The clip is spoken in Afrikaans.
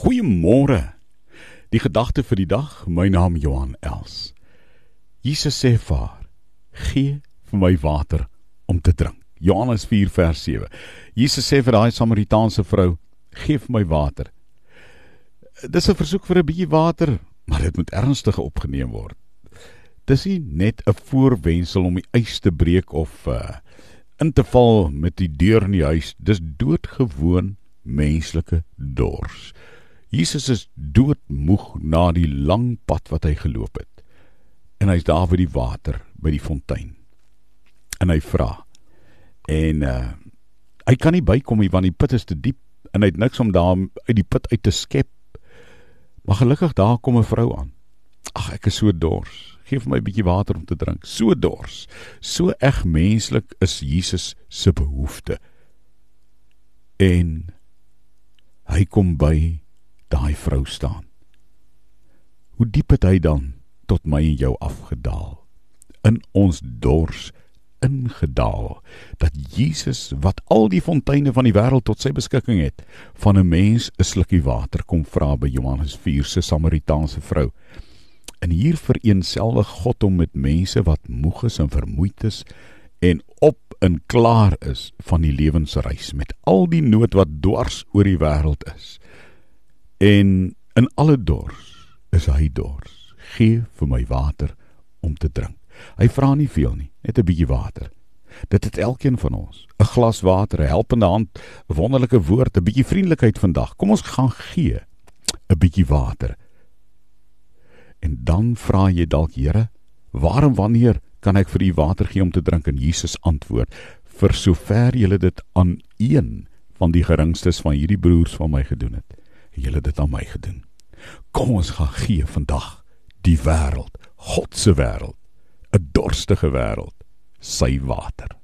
Goeiemôre. Die gedagte vir die dag, my naam Johan Els. Jesus sê vir haar: "Gee vir my water om te drink." Johannes 4 vers 7. Jesus sê vir daai Samaritaanse vrou: "Gee vir my water." Dis 'n versoek vir 'n bietjie water, maar dit moet ernstig opgeneem word. Dis nie net 'n voorwendsel om die ys te breek of uh, in te val met die deur in die huis. Dis doodgewoon menslike dors. Jesus is doodmoeg na die lang pad wat hy geloop het. En hy's daar by die water, by die fontein. En hy vra. En uh hy kan nie bykom nie want die put is te diep en hy het niks om daar uit die put uit te skep. Maar gelukkig daar kom 'n vrou aan. Ag, ek is so dors. Geef my 'n bietjie water om te drink. So dors. So eg menslik is Jesus se behoefte. En hy kom by daai vrou staan. Hoe diep het hy dan tot my en jou afgedaal? In ons dors ingedaal dat Jesus wat al die fonteine van die wêreld tot sy beskikking het, van 'n mens 'n slukkie water kom vra by Johannes 4 se Samaritaanse vrou. En hier vereenselwig God hom met mense wat moeg is en vermoeid is en op en klaar is van die lewensreis met al die nood wat dwars oor die wêreld is. En in alle dors is hy dors. Gee vir my water om te drink. Hy vra nie veel nie, net 'n bietjie water. Dit het elkeen van ons. 'n Glas water, 'n helpende hand, 'n wonderlike woord, 'n bietjie vriendelikheid vandag. Kom ons gaan gee 'n bietjie water. En dan vra jy dalk, Here, waarom wanneer kan ek vir u water gee om te drink? En Jesus antwoord: Vir sover jy dit aan een van die geringstes van hierdie broers van my gedoen het julle dit aan my gedoen. Kom ons gaan gee vandag die wêreld, God se wêreld, 'n dorstige wêreld, sy water.